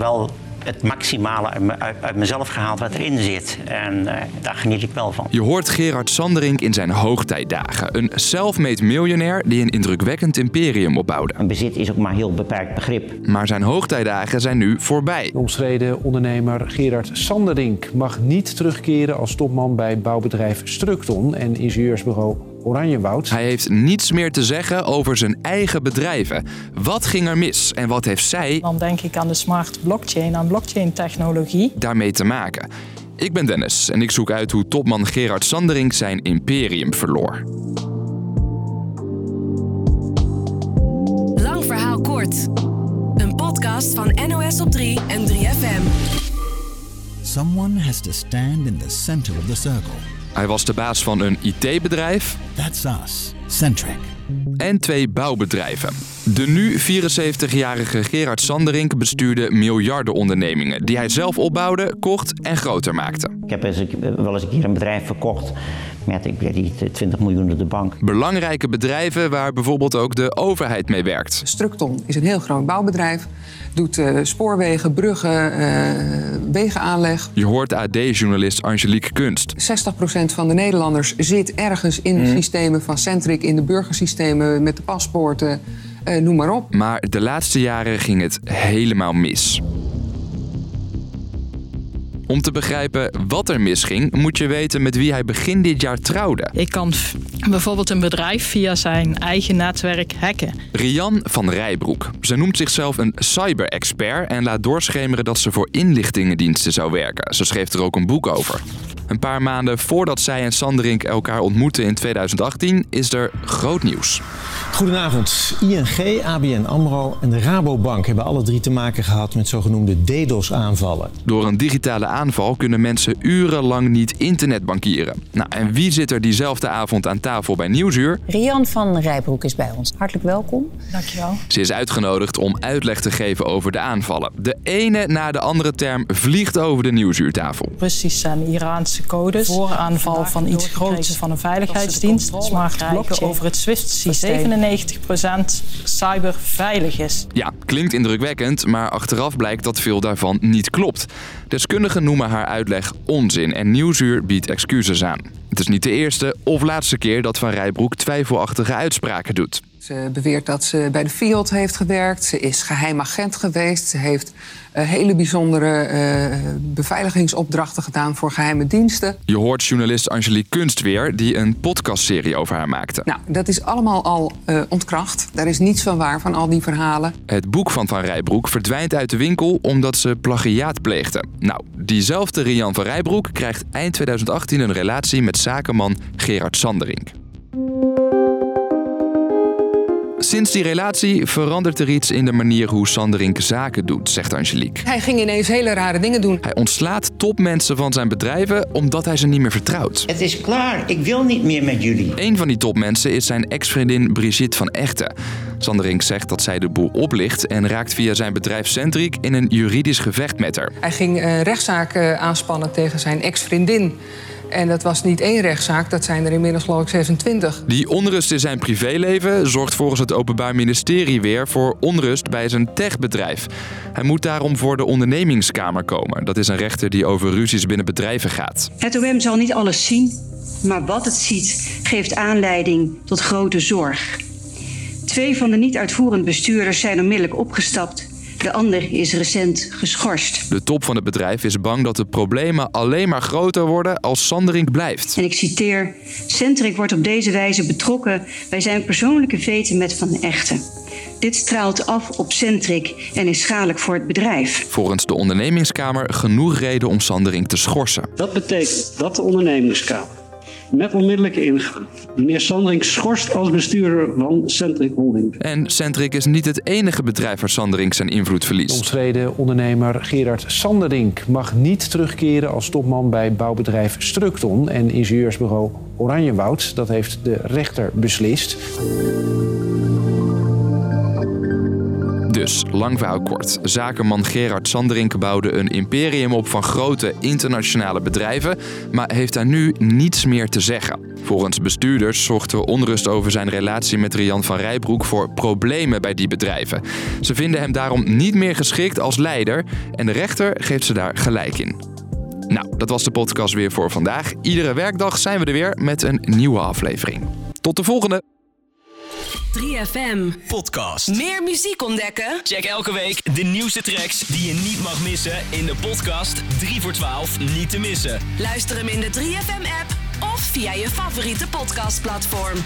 wel het maximale uit, me- uit- uit mezelf gehaald wat erin zit. En eh, daar geniet ik wel van. Je hoort Gerard Sanderink in zijn hoogtijdagen. Een self-made miljonair die een indrukwekkend imperium opbouwde. Een bezit is ook maar heel beperkt begrip. Maar zijn hoogtijdagen zijn nu voorbij. De omstreden ondernemer Gerard Sanderink mag niet terugkeren als topman bij bouwbedrijf Structon en ingenieursbureau Oranjewoud. Hij heeft niets meer te zeggen over zijn eigen bedrijven. Wat ging er mis en wat heeft zij Dan denk ik aan de smart blockchain, aan blockchain-technologie. daarmee te maken? Ik ben Dennis en ik zoek uit hoe topman Gerard Sanderink zijn imperium verloor. Lang verhaal kort. Een podcast van NOS op 3 en 3FM. Someone has to stand in the center of the circle. Hij was de baas van een IT-bedrijf That's us, Centric. en twee bouwbedrijven. De nu 74-jarige Gerard Sanderink bestuurde miljardenondernemingen die hij zelf opbouwde, kocht en groter maakte. Ik heb eens, een- wel eens een keer een bedrijf verkocht met ik weet niet, 20 miljoen op de bank. Belangrijke bedrijven waar bijvoorbeeld ook de overheid mee werkt. Structon is een heel groot bouwbedrijf. Doet eh, spoorwegen, bruggen, eh, wegenaanleg. Je hoort AD-journalist Angelique Kunst. 60% van de Nederlanders zit ergens in de systemen van Centric, in de burgersystemen met de paspoorten, eh, noem maar op. Maar de laatste jaren ging het helemaal mis. Om te begrijpen wat er misging, moet je weten met wie hij begin dit jaar trouwde. Ik kan bijvoorbeeld een bedrijf via zijn eigen netwerk hacken. Rian van Rijbroek. Ze noemt zichzelf een cyber-expert en laat doorschemeren dat ze voor inlichtingendiensten zou werken. Ze schreef er ook een boek over. Een paar maanden voordat zij en Sanderink elkaar ontmoetten in 2018 is er groot nieuws. Goedenavond. ING, ABN AMRO en de Rabobank hebben alle drie te maken gehad met zogenoemde DDoS-aanvallen. Door een digitale aanval kunnen mensen urenlang niet internetbankieren. Nou, en wie zit er diezelfde avond aan tafel bij Nieuwsuur? Rian van Rijbroek is bij ons. Hartelijk welkom. Dankjewel. Ze is uitgenodigd om uitleg te geven over de aanvallen. De ene na de andere term vliegt over de Nieuwsuurtafel. Russisch en Iraanse codes. Vooraanval van iets groots van een veiligheidsdienst. Smart blockchain over het SWIFT-systeem. 97% cyberveilig is. Ja, klinkt indrukwekkend, maar achteraf blijkt dat veel daarvan niet klopt. Deskundigen noemen haar uitleg onzin en Nieuwsuur biedt excuses aan. Het is niet de eerste of laatste keer dat Van Rijbroek twijfelachtige uitspraken doet. Ze beweert dat ze bij de Fiat heeft gewerkt. Ze is geheim agent geweest. Ze heeft eh, hele bijzondere eh, beveiligingsopdrachten gedaan voor geheime diensten. Je hoort journalist Angelique Kunst weer, die een podcastserie over haar maakte. Nou, dat is allemaal al eh, ontkracht. Daar is niets van waar van al die verhalen. Het boek van Van Rijbroek verdwijnt uit de winkel omdat ze plagiaat pleegde. Nou, diezelfde Rian van Rijbroek krijgt eind 2018 een relatie met zakenman Gerard Sanderink. Sinds die relatie verandert er iets in de manier hoe Sanderink zaken doet, zegt Angelique. Hij ging ineens hele rare dingen doen. Hij ontslaat topmensen van zijn bedrijven omdat hij ze niet meer vertrouwt. Het is klaar, ik wil niet meer met jullie. Een van die topmensen is zijn ex-vriendin Brigitte van Echten. Sanderink zegt dat zij de boel oplicht en raakt via zijn bedrijf Centric in een juridisch gevecht met haar. Hij ging eh rechtszaken aanspannen tegen zijn ex-vriendin. En dat was niet één rechtszaak, dat zijn er inmiddels geloof ik 26. Die onrust in zijn privéleven zorgt volgens het Openbaar Ministerie weer voor onrust bij zijn techbedrijf. Hij moet daarom voor de ondernemingskamer komen. Dat is een rechter die over ruzies binnen bedrijven gaat. Het OM zal niet alles zien, maar wat het ziet geeft aanleiding tot grote zorg. Twee van de niet-uitvoerend bestuurders zijn onmiddellijk opgestapt. De ander is recent geschorst. De top van het bedrijf is bang dat de problemen alleen maar groter worden als Sanderink blijft. En ik citeer: Centric wordt op deze wijze betrokken bij zijn persoonlijke veten met Van Echten. Dit straalt af op Centric en is schadelijk voor het bedrijf. Volgens de ondernemingskamer genoeg reden om Sanderink te schorsen. Dat betekent dat de ondernemingskamer met onmiddellijke ingang meneer Sanderink schorst als bestuurder van Centric Holding. En Centric is niet het enige bedrijf waar Sanderink zijn invloed verliest. omstreden ondernemer Gerard Sanderink mag niet terugkeren als topman bij bouwbedrijf Structon en ingenieursbureau Oranjewoud. Dat heeft de rechter beslist. Lang verhaal kort. Zakenman Gerard Sanderink bouwde een imperium op van grote internationale bedrijven, maar heeft daar nu niets meer te zeggen. Volgens bestuurders zorgt de onrust over zijn relatie met Rian van Rijbroek voor problemen bij die bedrijven. Ze vinden hem daarom niet meer geschikt als leider en de rechter geeft ze daar gelijk in. Nou, dat was de podcast weer voor vandaag. Iedere werkdag zijn we er weer met een nieuwe aflevering. Tot de volgende! 3FM. Podcast. Meer muziek ontdekken? Check elke week de nieuwste tracks die je niet mag missen in de podcast 3 voor 12 niet te missen. Luister hem in de 3FM app of via je favoriete podcastplatform.